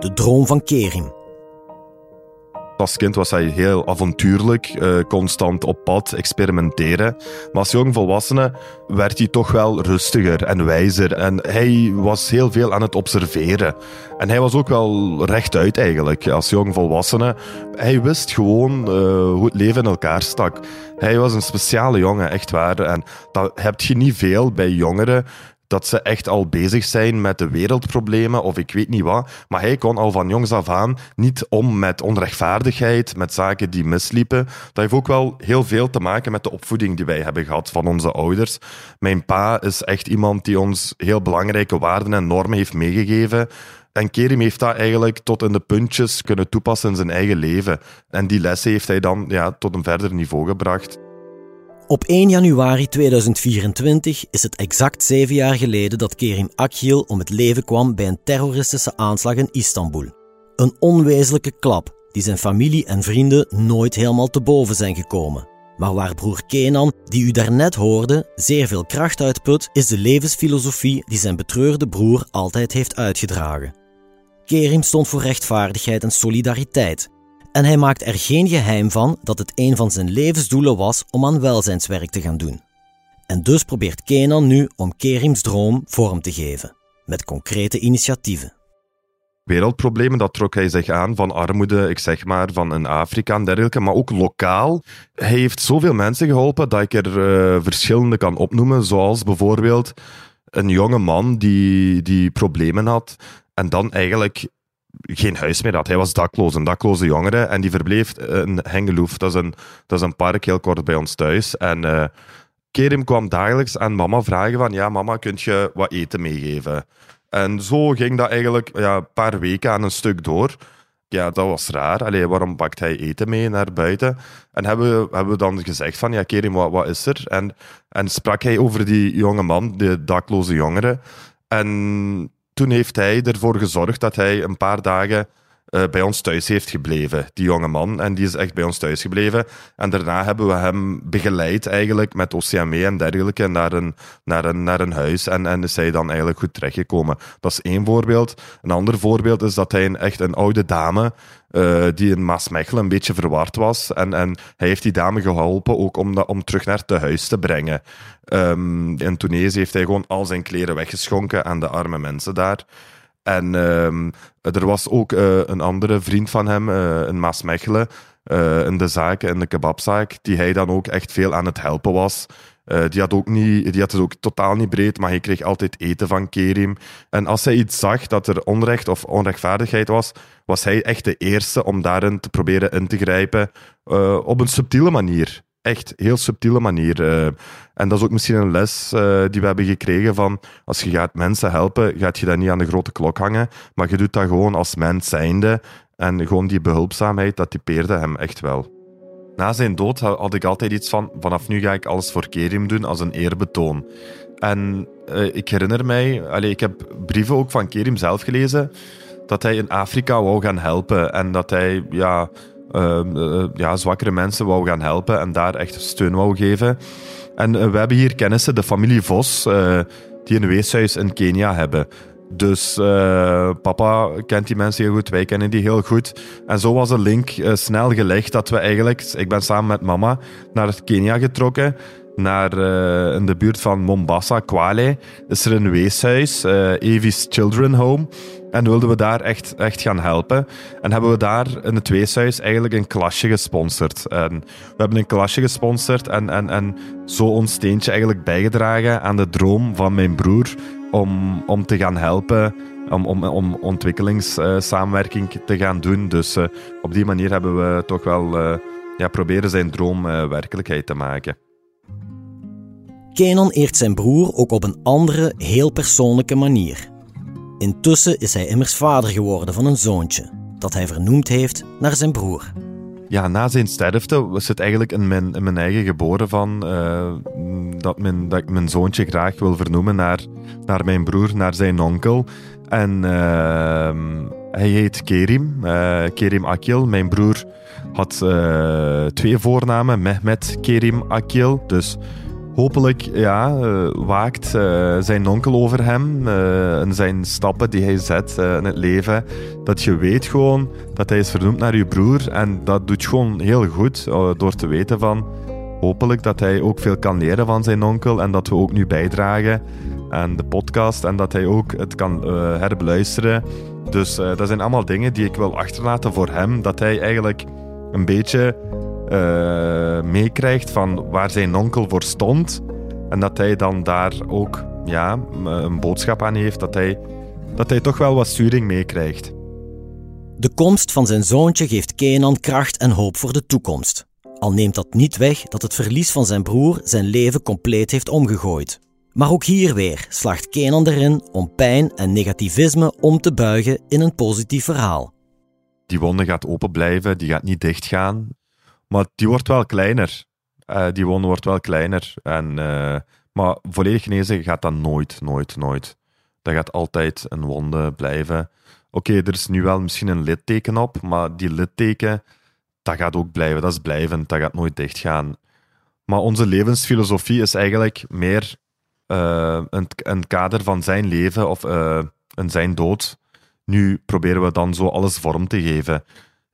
De droom van Kerim. Als kind was hij heel avontuurlijk, eh, constant op pad, experimenteren. Maar als jong volwassene werd hij toch wel rustiger en wijzer. En hij was heel veel aan het observeren. En hij was ook wel rechtuit eigenlijk, als jong volwassene. Hij wist gewoon uh, hoe het leven in elkaar stak. Hij was een speciale jongen, echt waar. En dat heb je niet veel bij jongeren dat ze echt al bezig zijn met de wereldproblemen of ik weet niet wat. Maar hij kon al van jongs af aan niet om met onrechtvaardigheid, met zaken die misliepen. Dat heeft ook wel heel veel te maken met de opvoeding die wij hebben gehad van onze ouders. Mijn pa is echt iemand die ons heel belangrijke waarden en normen heeft meegegeven. En Kerim heeft dat eigenlijk tot in de puntjes kunnen toepassen in zijn eigen leven. En die lessen heeft hij dan ja, tot een verder niveau gebracht. Op 1 januari 2024 is het exact zeven jaar geleden dat Kerim Akgil om het leven kwam bij een terroristische aanslag in Istanbul. Een onwezenlijke klap die zijn familie en vrienden nooit helemaal te boven zijn gekomen. Maar waar broer Kenan, die u daarnet hoorde, zeer veel kracht uitput, is de levensfilosofie die zijn betreurde broer altijd heeft uitgedragen. Kerim stond voor rechtvaardigheid en solidariteit en hij maakt er geen geheim van dat het een van zijn levensdoelen was om aan welzijnswerk te gaan doen. En dus probeert Kenan nu om Kerims droom vorm te geven, met concrete initiatieven. Wereldproblemen, dat trok hij zich aan van armoede, ik zeg maar, van in Afrika en dergelijke, maar ook lokaal. Hij heeft zoveel mensen geholpen dat ik er uh, verschillende kan opnoemen, zoals bijvoorbeeld een jonge man die, die problemen had en dan eigenlijk geen huis meer had. Hij was dakloos, een dakloze jongere. En die verbleef in Hengeloef. Dat is een, dat is een park heel kort bij ons thuis. En uh, Kerim kwam dagelijks aan mama vragen van... Ja, mama, kunt je wat eten meegeven? En zo ging dat eigenlijk ja, een paar weken aan een stuk door. Ja, dat was raar. Allee, waarom pakt hij eten mee naar buiten? En hebben we, hebben we dan gezegd van... Ja, Kerim, wat, wat is er? En, en sprak hij over die jonge man, de dakloze jongere. En toen heeft hij ervoor gezorgd dat hij een paar dagen uh, bij ons thuis heeft gebleven, die jonge man. En die is echt bij ons thuis gebleven. En daarna hebben we hem begeleid eigenlijk met OCME en dergelijke naar een, naar een, naar een huis. En, en is hij dan eigenlijk goed terechtgekomen. Dat is één voorbeeld. Een ander voorbeeld is dat hij een, echt een oude dame uh, die in Maasmechelen een beetje verward was. En, en hij heeft die dame geholpen ook om, dat, om terug naar het huis te brengen. Um, in Tunesië heeft hij gewoon al zijn kleren weggeschonken aan de arme mensen daar. En um, er was ook uh, een andere vriend van hem uh, in Maasmechelen, uh, in de zaak, in de kebabzaak, die hij dan ook echt veel aan het helpen was. die, had ook niet, die had het ook totaal niet breed, maar hij kreeg altijd eten van Kerim. En als hij iets zag dat er onrecht of onrechtvaardigheid was, was hij echt de eerste om daarin te proberen in te grijpen op een subtiele manier echt heel subtiele manier. Uh, en dat is ook misschien een les uh, die we hebben gekregen van als je gaat mensen helpen, gaat je dat niet aan de grote klok hangen, maar je doet dat gewoon als mens zijnde. En gewoon die behulpzaamheid, dat typeerde hem echt wel. Na zijn dood had ik altijd iets van, vanaf nu ga ik alles voor Kerim doen als een eerbetoon. En uh, ik herinner mij, allez, ik heb brieven ook van Kerim zelf gelezen, dat hij in Afrika wou gaan helpen en dat hij ja, uh, ja, zwakkere mensen wou gaan helpen en daar echt steun wou geven. En uh, we hebben hier kennissen, de familie Vos, die een weeshuis in Kenia hebben. Dus papa kent die mensen heel goed, wij kennen die heel goed. En zo was de link snel gelegd dat we eigenlijk, ik ben samen met mama naar Kenia getrokken naar, in de buurt van Mombasa, Kwale, is er een weeshuis, Evi's Children Home. En wilden we daar echt, echt gaan helpen. En hebben we daar in het weeshuis eigenlijk een klasje gesponsord. En we hebben een klasje gesponsord en, en, en zo ons steentje eigenlijk bijgedragen aan de droom van mijn broer om, om te gaan helpen, om, om, om ontwikkelingssamenwerking te gaan doen. Dus uh, op die manier hebben we toch wel uh, ja, proberen zijn droom uh, werkelijkheid te maken. Kenan eert zijn broer ook op een andere, heel persoonlijke manier. Intussen is hij immers vader geworden van een zoontje, dat hij vernoemd heeft naar zijn broer. Ja, na zijn sterfte was het eigenlijk in mijn, mijn eigen geboren van uh, dat, dat ik mijn zoontje graag wil vernoemen naar, naar mijn broer, naar zijn onkel. En uh, hij heet Kerim, uh, Kerim Akil. Mijn broer had twee voornamen, Mehmet Kerim Akil. Dus hopelijk ja, uh, waakt uh, zijn onkel over hem uh, en zijn stappen die hij zet in het leven. Dat je weet gewoon dat hij is vernoemd naar je broer. En dat doet gewoon heel goed door te weten van hopelijk dat hij ook veel kan leren van zijn onkel. En dat we ook nu bijdragen aan de podcast en dat hij ook het kan herbeluisteren. Dus dat zijn allemaal dingen die ik wil achterlaten voor hem. Dat hij eigenlijk een beetje uh, meekrijgt van waar zijn onkel voor stond. En dat hij dan daar ook ja, een boodschap aan heeft, dat hij, dat hij toch wel wat sturing meekrijgt. De komst van zijn zoontje geeft Kenan kracht en hoop voor de toekomst. Al neemt dat niet weg dat het verlies van zijn broer zijn leven compleet heeft omgegooid. Maar ook hier weer slaagt Kenan erin om pijn en negativisme om te buigen in een positief verhaal. Die wonde gaat open blijven, die gaat niet dichtgaan. Maar die wordt wel kleiner. Uh, die wonde wordt wel kleiner. En, uh, maar volledig genezen gaat dat nooit, nooit, nooit. Dat gaat altijd een wonde blijven. Oké, er is nu wel misschien een litteken op, maar die litteken, dat gaat ook blijven. Dat is blijvend, dat gaat nooit dichtgaan. Maar onze levensfilosofie is eigenlijk meer uh, een, een, kader van zijn leven of in zijn dood. Nu proberen we dan zo alles vorm te geven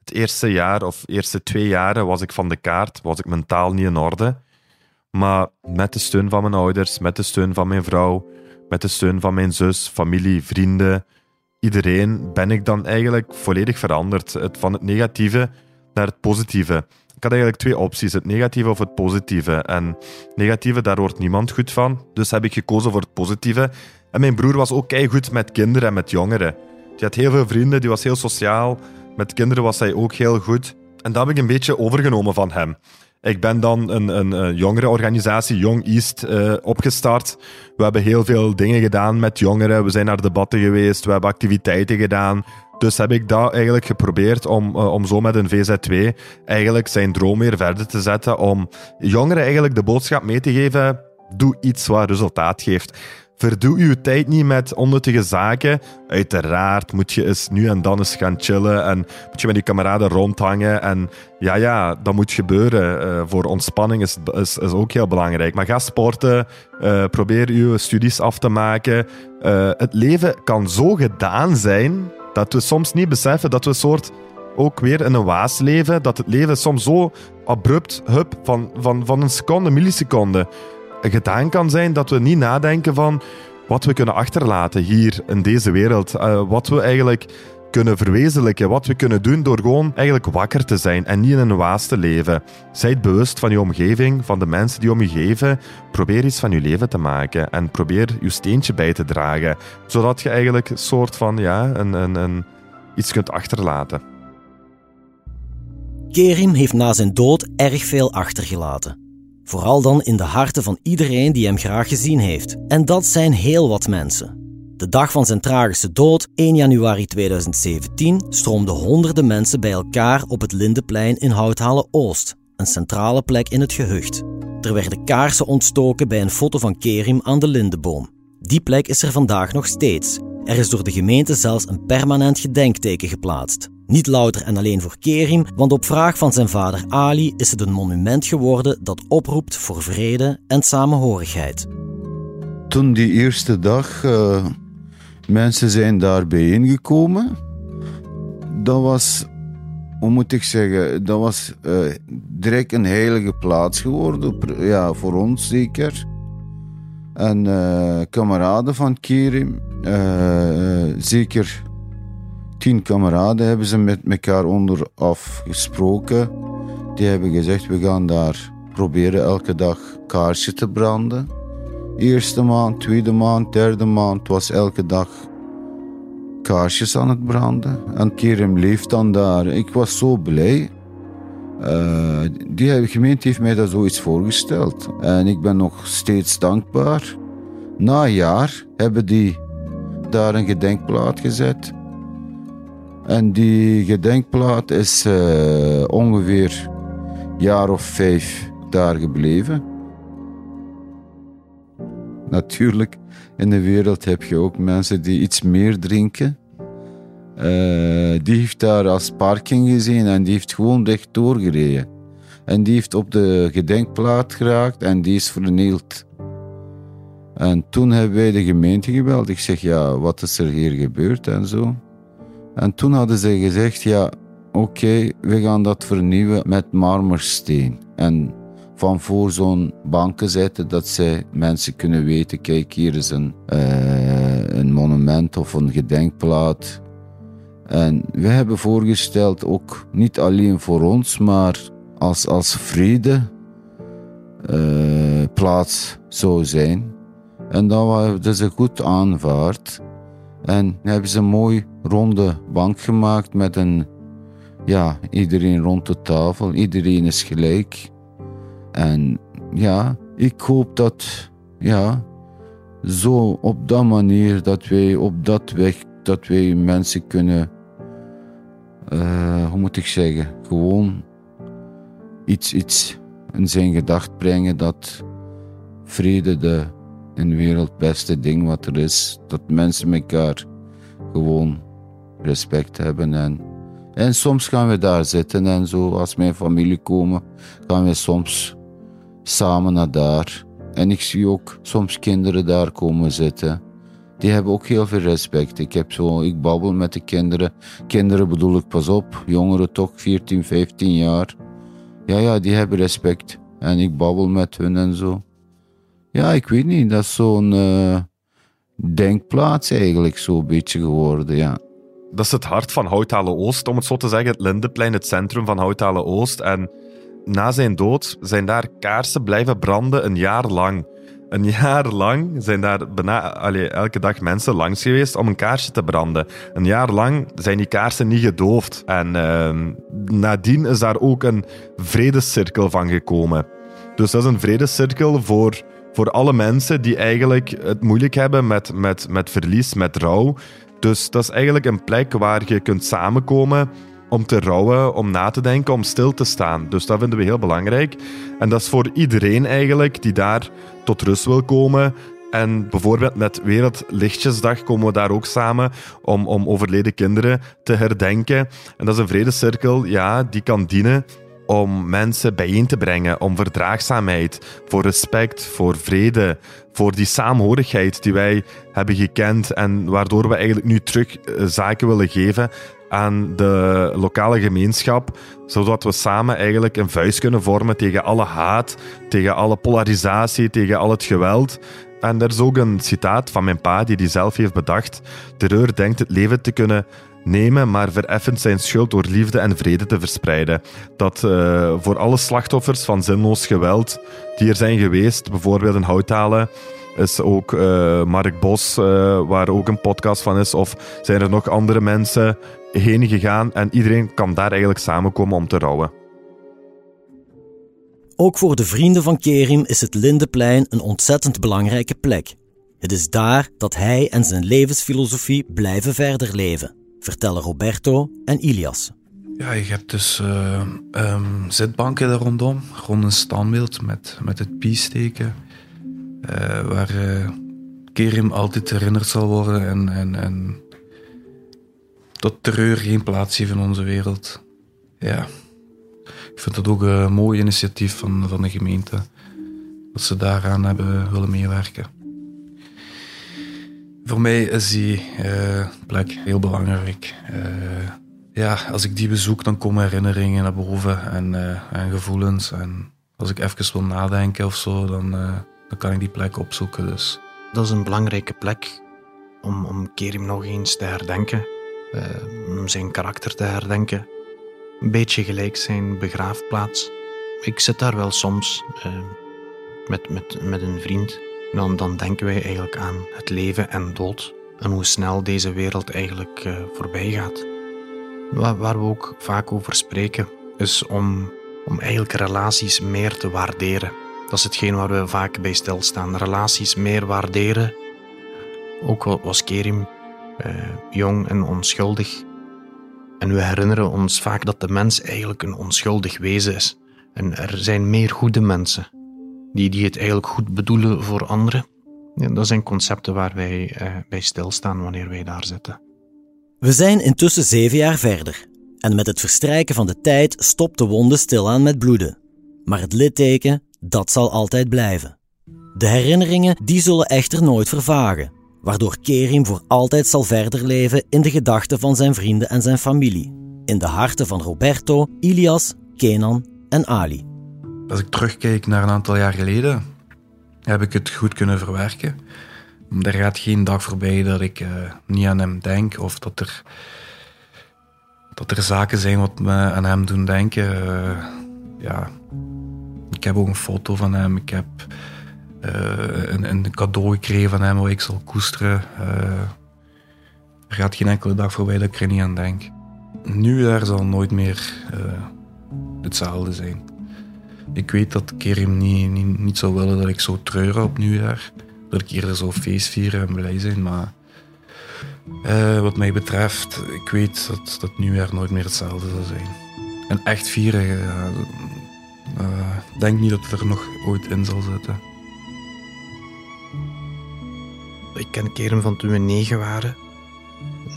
het eerste jaar of eerste twee jaren was ik van de kaart, was ik mentaal niet in orde. Maar met de steun van mijn ouders, met de steun van mijn vrouw, met de steun van mijn zus, familie, vrienden, iedereen, ben ik dan eigenlijk volledig veranderd. Van het negatieve naar het positieve. Ik had eigenlijk twee opties, het negatieve of het positieve. En negatieve, daar wordt niemand goed van. Dus heb ik gekozen voor het positieve. En mijn broer was ook goed met kinderen en met jongeren. Die had heel veel vrienden, die was heel sociaal. Met kinderen was hij ook heel goed. En dat heb ik een beetje overgenomen van hem. Ik ben dan een, een, jongere organisatie, Young East, uh, opgestart. We hebben heel veel dingen gedaan met jongeren. We zijn naar debatten geweest, we hebben activiteiten gedaan. Dus heb ik dat eigenlijk geprobeerd om, uh, om zo met een VZ2 eigenlijk zijn droom weer verder te zetten. Om jongeren eigenlijk de boodschap mee te geven: doe iets wat resultaat geeft. Verdoe uw tijd niet met onnuttige zaken. Uiteraard moet je eens nu en dan eens gaan chillen en moet je met je kameraden rondhangen. En ja, ja, dat moet gebeuren. Uh, voor ontspanning is, is, is ook heel belangrijk. Maar ga sporten, uh, probeer uw studies af te maken. Uh, het leven kan zo gedaan zijn dat we soms niet beseffen dat we een soort ook weer in een waas leven. Dat het leven soms zo abrupt, hup, van, van, van een seconde, milliseconde gedaan kan zijn dat we niet nadenken van wat we kunnen achterlaten hier in deze wereld. Uh, wat we eigenlijk kunnen verwezenlijken, wat we kunnen doen door gewoon eigenlijk wakker te zijn en niet in een waas te leven. Zijt bewust van je omgeving, van de mensen die om je geven. Probeer iets van je leven te maken en probeer je steentje bij te dragen, zodat je eigenlijk een soort van ja, een, een, een, iets kunt achterlaten. Kerim heeft na zijn dood erg veel achtergelaten. Vooral dan in de harten van iedereen die hem graag gezien heeft. En dat zijn heel wat mensen. De dag van zijn tragische dood, 1 januari 2017, stroomden honderden mensen bij elkaar op het Lindeplein in Houthalen Oost, een centrale plek in het gehucht. Er werden kaarsen ontstoken bij een foto van Kerim aan de Lindeboom. Die plek is er vandaag nog steeds. Er is door de gemeente zelfs een permanent gedenkteken geplaatst. Niet louter en alleen voor Kerim, want op vraag van zijn vader Ali is het een monument geworden dat oproept voor vrede en samenhorigheid. Toen die eerste dag uh, mensen zijn daar bijeengekomen, dat was hoe moet ik zeggen, dat was uh, direct een heilige plaats geworden. Ja, voor ons zeker. En uh, kameraden van Kerim, zeker tien kameraden hebben ze met elkaar onderaf gesproken. Die hebben gezegd, we gaan daar proberen elke dag kaarsje te branden. Eerste maand, tweede maand, derde maand was elke dag kaarsjes aan het branden. En Kerem leeft dan daar. Ik was zo blij. Uh, die gemeente heeft mij daar zoiets voorgesteld. En ik ben nog steeds dankbaar. Na een jaar hebben die daar een gedenkplaat gezet. En die gedenkplaat is uh, ongeveer een jaar of vijf daar gebleven. Natuurlijk, in de wereld heb je ook mensen die iets meer drinken. Uh, die heeft daar als parking gezien en die heeft gewoon recht doorgereden. En die heeft op de gedenkplaat geraakt en die is vernield. En toen hebben wij de gemeente gebeld. Ik zeg, ja, wat is er hier gebeurd en zo. En toen hadden ze gezegd, ja, oké, we gaan dat vernieuwen met marmersteen. En van voor zo'n banken zetten, dat zij mensen kunnen weten, kijk, hier is een, uh, een monument of een gedenkplaat. En we hebben voorgesteld, ook niet alleen voor ons, maar als, als vrede uh, plaats zou zijn. En dat hebben ze goed aanvaard. En hebben ze mooi ronde bank gemaakt met een, ja, iedereen rond de tafel, iedereen is gelijk. En ja, ik hoop dat, ja, zo op dat manier dat wij op dat weg, dat wij mensen kunnen, uh, hoe moet ik zeggen, gewoon iets, iets in zijn gedacht brengen dat vrede de in de wereld beste ding wat er is. Dat mensen elkaar gewoon respect hebben en en soms gaan we daar zitten en zo. Als mijn familie komen, gaan we soms samen naar daar. En ik zie ook soms kinderen daar komen zitten. Die hebben ook heel veel respect. Ik, heb zo, ik babbel met de kinderen. Kinderen bedoel ik, pas op. Jongeren toch, 14, 15 jaar. Ja, ja, die hebben respect. En ik babbel met hun en zo. Ja, ik weet niet. Dat is zo'n uh, denkplaats eigenlijk zo'n beetje geworden, ja. Dat is het hart van Houthalen Oost, om het zo te zeggen. Het Lindeplein, het centrum van Houthalen Oost. En na zijn dood zijn daar kaarsen blijven branden een jaar lang. Een jaar lang zijn daar bijna elke dag mensen langs geweest om een kaarsje te branden. Een jaar lang zijn die kaarsen niet gedoofd. En uh, nadien is daar ook een vredescirkel van gekomen. Dus dat is een vredescirkel voor, voor alle mensen die eigenlijk het moeilijk hebben met, met, met verlies, met rouw. Dus dat is eigenlijk een plek waar je kunt samenkomen om te rouwen, om na te denken, om stil te staan. Dus dat vinden we heel belangrijk. En dat is voor iedereen eigenlijk die daar tot rust wil komen. En bijvoorbeeld met Wereldlichtjesdag komen we daar ook samen om, om overleden kinderen te herdenken. En dat is een vredescirkel, ja, die kan dienen om mensen bijeen te brengen, om verdraagzaamheid, voor respect, voor vrede, voor die saamhorigheid die wij hebben gekend en waardoor we eigenlijk nu terug eh, zaken willen geven aan de lokale gemeenschap, zodat we samen eigenlijk een vuist kunnen vormen tegen alle haat, tegen alle polarisatie, tegen al het geweld. En er is ook een citaat van mijn pa die die zelf heeft bedacht. Terreur denkt het leven te kunnen nemen, maar vereffent zijn schuld door liefde en vrede te verspreiden. Dat uh, voor alle slachtoffers van zinloos geweld die er zijn geweest, bijvoorbeeld in Houthalen, is ook uh, Mark Bos, uh, waar ook een podcast van is, of zijn er nog andere mensen heen gegaan en iedereen kan daar eigenlijk samenkomen om te rouwen. Ook voor de vrienden van Kerim is het Lindeplein een ontzettend belangrijke plek. Het is daar dat hij en zijn levensfilosofie blijven verder leven, vertellen Roberto en Ilias. Ja, je hebt dus uh, um, zitbanken er rondom, rond een standbeeld met, met het piesteken, uh, waar uh, Kerim altijd herinnerd zal worden en, en, en dat terreur geen plaats heeft in onze wereld. Ja, ik vind dat ook een mooi initiatief van, van de gemeente. Dat ze daaraan hebben willen meewerken. Voor mij is die uh, plek heel belangrijk. Uh, ja, als ik die bezoek, dan komen herinneringen naar boven en, uh, en gevoelens. En als ik even wil nadenken of zo, dan, dan kan ik die plek opzoeken. Dus. Dat is een belangrijke plek om, om Kerim nog eens te herdenken, om zijn karakter te herdenken. Een beetje gelijk zijn begraafplaats. Ik zit daar wel soms met, met, met een vriend. Dan, denken wij eigenlijk aan het leven en dood en hoe snel deze wereld eigenlijk voorbij gaat. Waar, waar we ook vaak over spreken, is om, om eigenlijk relaties meer te waarderen. Dat is hetgeen waar we vaak bij stilstaan. Relaties meer waarderen. Ook was Kerim eh, jong en onschuldig. En we herinneren ons vaak dat de mens eigenlijk een onschuldig wezen is. En er zijn meer goede mensen die, die het eigenlijk goed bedoelen voor anderen. Ja, dat zijn concepten waar wij eh, bij stilstaan wanneer wij daar zitten. We zijn intussen zeven jaar verder en met het verstrijken van de tijd stopt de wonde stilaan met bloeden. Maar het litteken, dat zal altijd blijven. De herinneringen, die zullen echter nooit vervagen, waardoor Kerim voor altijd zal verder leven in de gedachten van zijn vrienden en zijn familie, in de harten van Roberto, Ilias, Kenan en Ali. Als ik terugkijk naar een aantal jaar geleden, heb ik het goed kunnen verwerken. Er gaat geen dag voorbij dat ik uh, niet aan hem denk of dat er, dat er zaken zijn wat me aan hem doen denken. Uh, ja. Ik heb ook een foto van hem. Ik heb uh, een, een, cadeau gekregen van hem waar ik zal koesteren. er gaat geen enkele dag voorbij dat ik er niet aan denk. Nu daar zal nooit meer hetzelfde zijn. Ik weet dat Kerim niet, niet, niet zou willen dat ik zo treuren op nieuwjaar dat ik hier zo feest vieren en blij zijn. Maar uh, wat mij betreft, ik weet dat dat nieuwjaar nooit meer hetzelfde zal zijn. En echt vieren, ik uh, denk niet dat het er nog ooit in zal zitten. Ik ken Keren van toen we negen waren.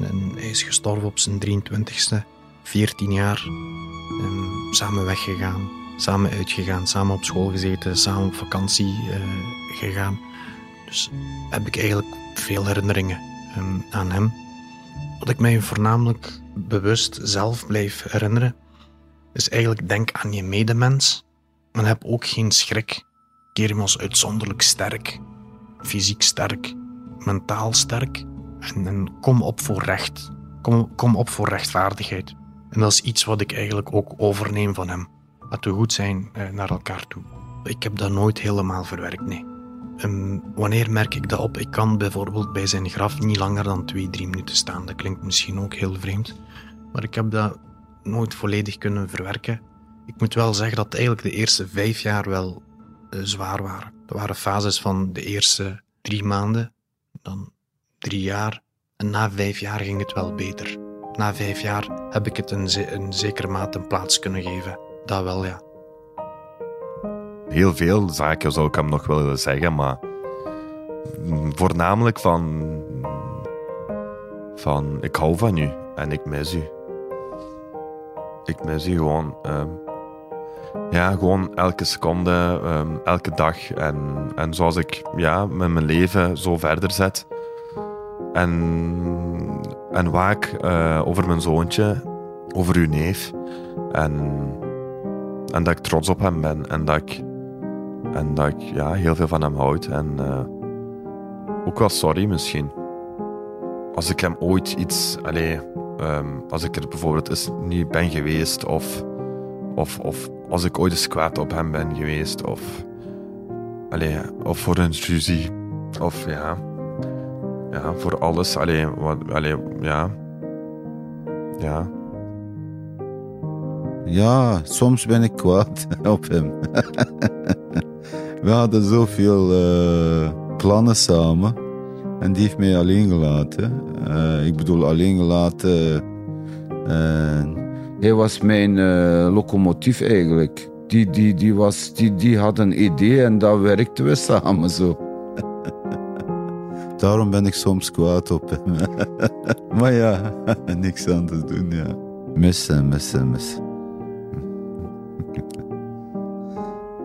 En hij is gestorven op zijn 23ste, 14 jaar. En samen weggegaan, samen uitgegaan, samen op school gezeten, samen op vakantie uh, gegaan. Dus heb ik eigenlijk veel herinneringen um, aan hem. Wat ik mij voornamelijk bewust zelf blijf herinneren, is eigenlijk denk aan je medemens, maar heb ook geen schrik. Kerim was uitzonderlijk sterk, fysiek sterk, mentaal sterk en, en kom op voor recht. Kom, kom op voor rechtvaardigheid. En dat is iets wat ik eigenlijk ook overneem van hem. Dat we goed zijn eh, naar elkaar toe. Ik heb dat nooit helemaal verwerkt, nee. Um, wanneer merk ik dat op? Ik kan bijvoorbeeld bij zijn graf niet langer dan twee, drie minuten staan. Dat klinkt misschien ook heel vreemd, maar ik heb dat nooit volledig kunnen verwerken. Ik moet wel zeggen dat eigenlijk de eerste vijf jaar wel uh, zwaar waren. Er waren fases van de eerste drie maanden, dan drie jaar. En na vijf jaar ging het wel beter. Na vijf jaar heb ik het een, een zekere mate een plaats kunnen geven. Dat wel, ja heel veel zaken zou ik hem nog willen zeggen, maar voornamelijk van, van ik hou van u en ik mis u. Ik mis u gewoon. Um, ja, gewoon elke seconde, um, elke dag. En, en zoals ik ja, met mijn leven zo verder zet. En, en waak uh, over mijn zoontje, over uw neef. En, en dat ik trots op hem ben. En dat ik en dat ik ja, heel veel van hem houd. En uh, ook wel sorry misschien. Als ik hem ooit iets. Allee, um, als ik er bijvoorbeeld eens niet ben geweest. Of, of, of als ik ooit eens kwaad op hem ben geweest. Of, allee, of voor een ruzie. Of ja. Ja, voor alles. Allee, wat, ja. Ja. Ja, soms ben ik kwaad op hem. We hadden zoveel uh, plannen samen. En die heeft mij alleen gelaten. Uh, ik bedoel, alleen gelaten. Uh, hij was mijn locomotief eigenlijk. Die, die, die, was, die, die had een idee en daar werkten we samen zo. Daarom ben ik soms kwaad op hem. maar ja, niks te doen, ja. Missen, missen, missen.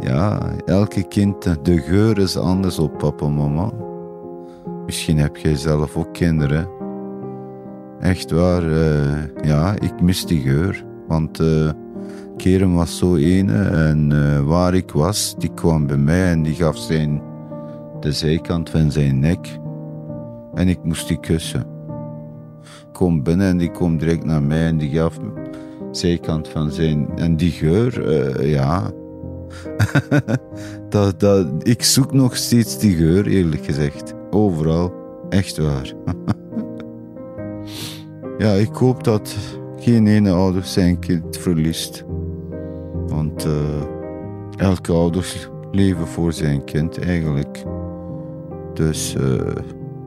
Ja, elke kind, de geur is anders op papa en mama. Misschien heb jij zelf ook kinderen. Echt waar. eh, ja, ik mis die geur. Want eh Kerem was zo ene en eh, waar ik was, die kwam bij mij en die gaf zijn, de zijkant van zijn nek. En ik moest die kussen. Kom binnen en die komt direct naar mij en die gaf de zijkant van zijn... En die geur, ja... dat, dat, ik zoek nog steeds die geur, eerlijk gezegd. Overal. Echt waar. ja, ik hoop dat geen ene ouder zijn kind verliest. Want eh, elke ouder leven voor zijn kind eigenlijk. Dus eh,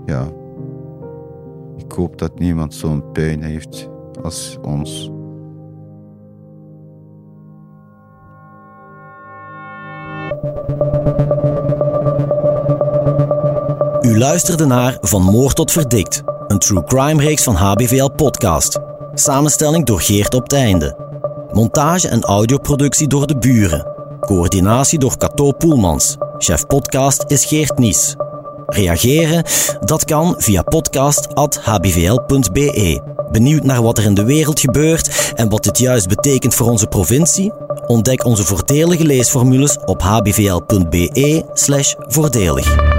ja, ik hoop dat niemand zo'n pijn heeft als ons. U luisterde naar Van Moord tot Verdikt, een true crime reeks van HBVL Podcast. Samenstelling door Geert op het einde. Montage en audioproductie door de buren. Coördinatie door Cato Poelmans. Chef podcast is Geert Nies. Reageren? Dat kan via podcast.hbvl.be. Benieuwd naar wat er in de wereld gebeurt en wat dit juist betekent voor onze provincie? Ontdek onze voordelige leesformules op hbvl.be/voordelig.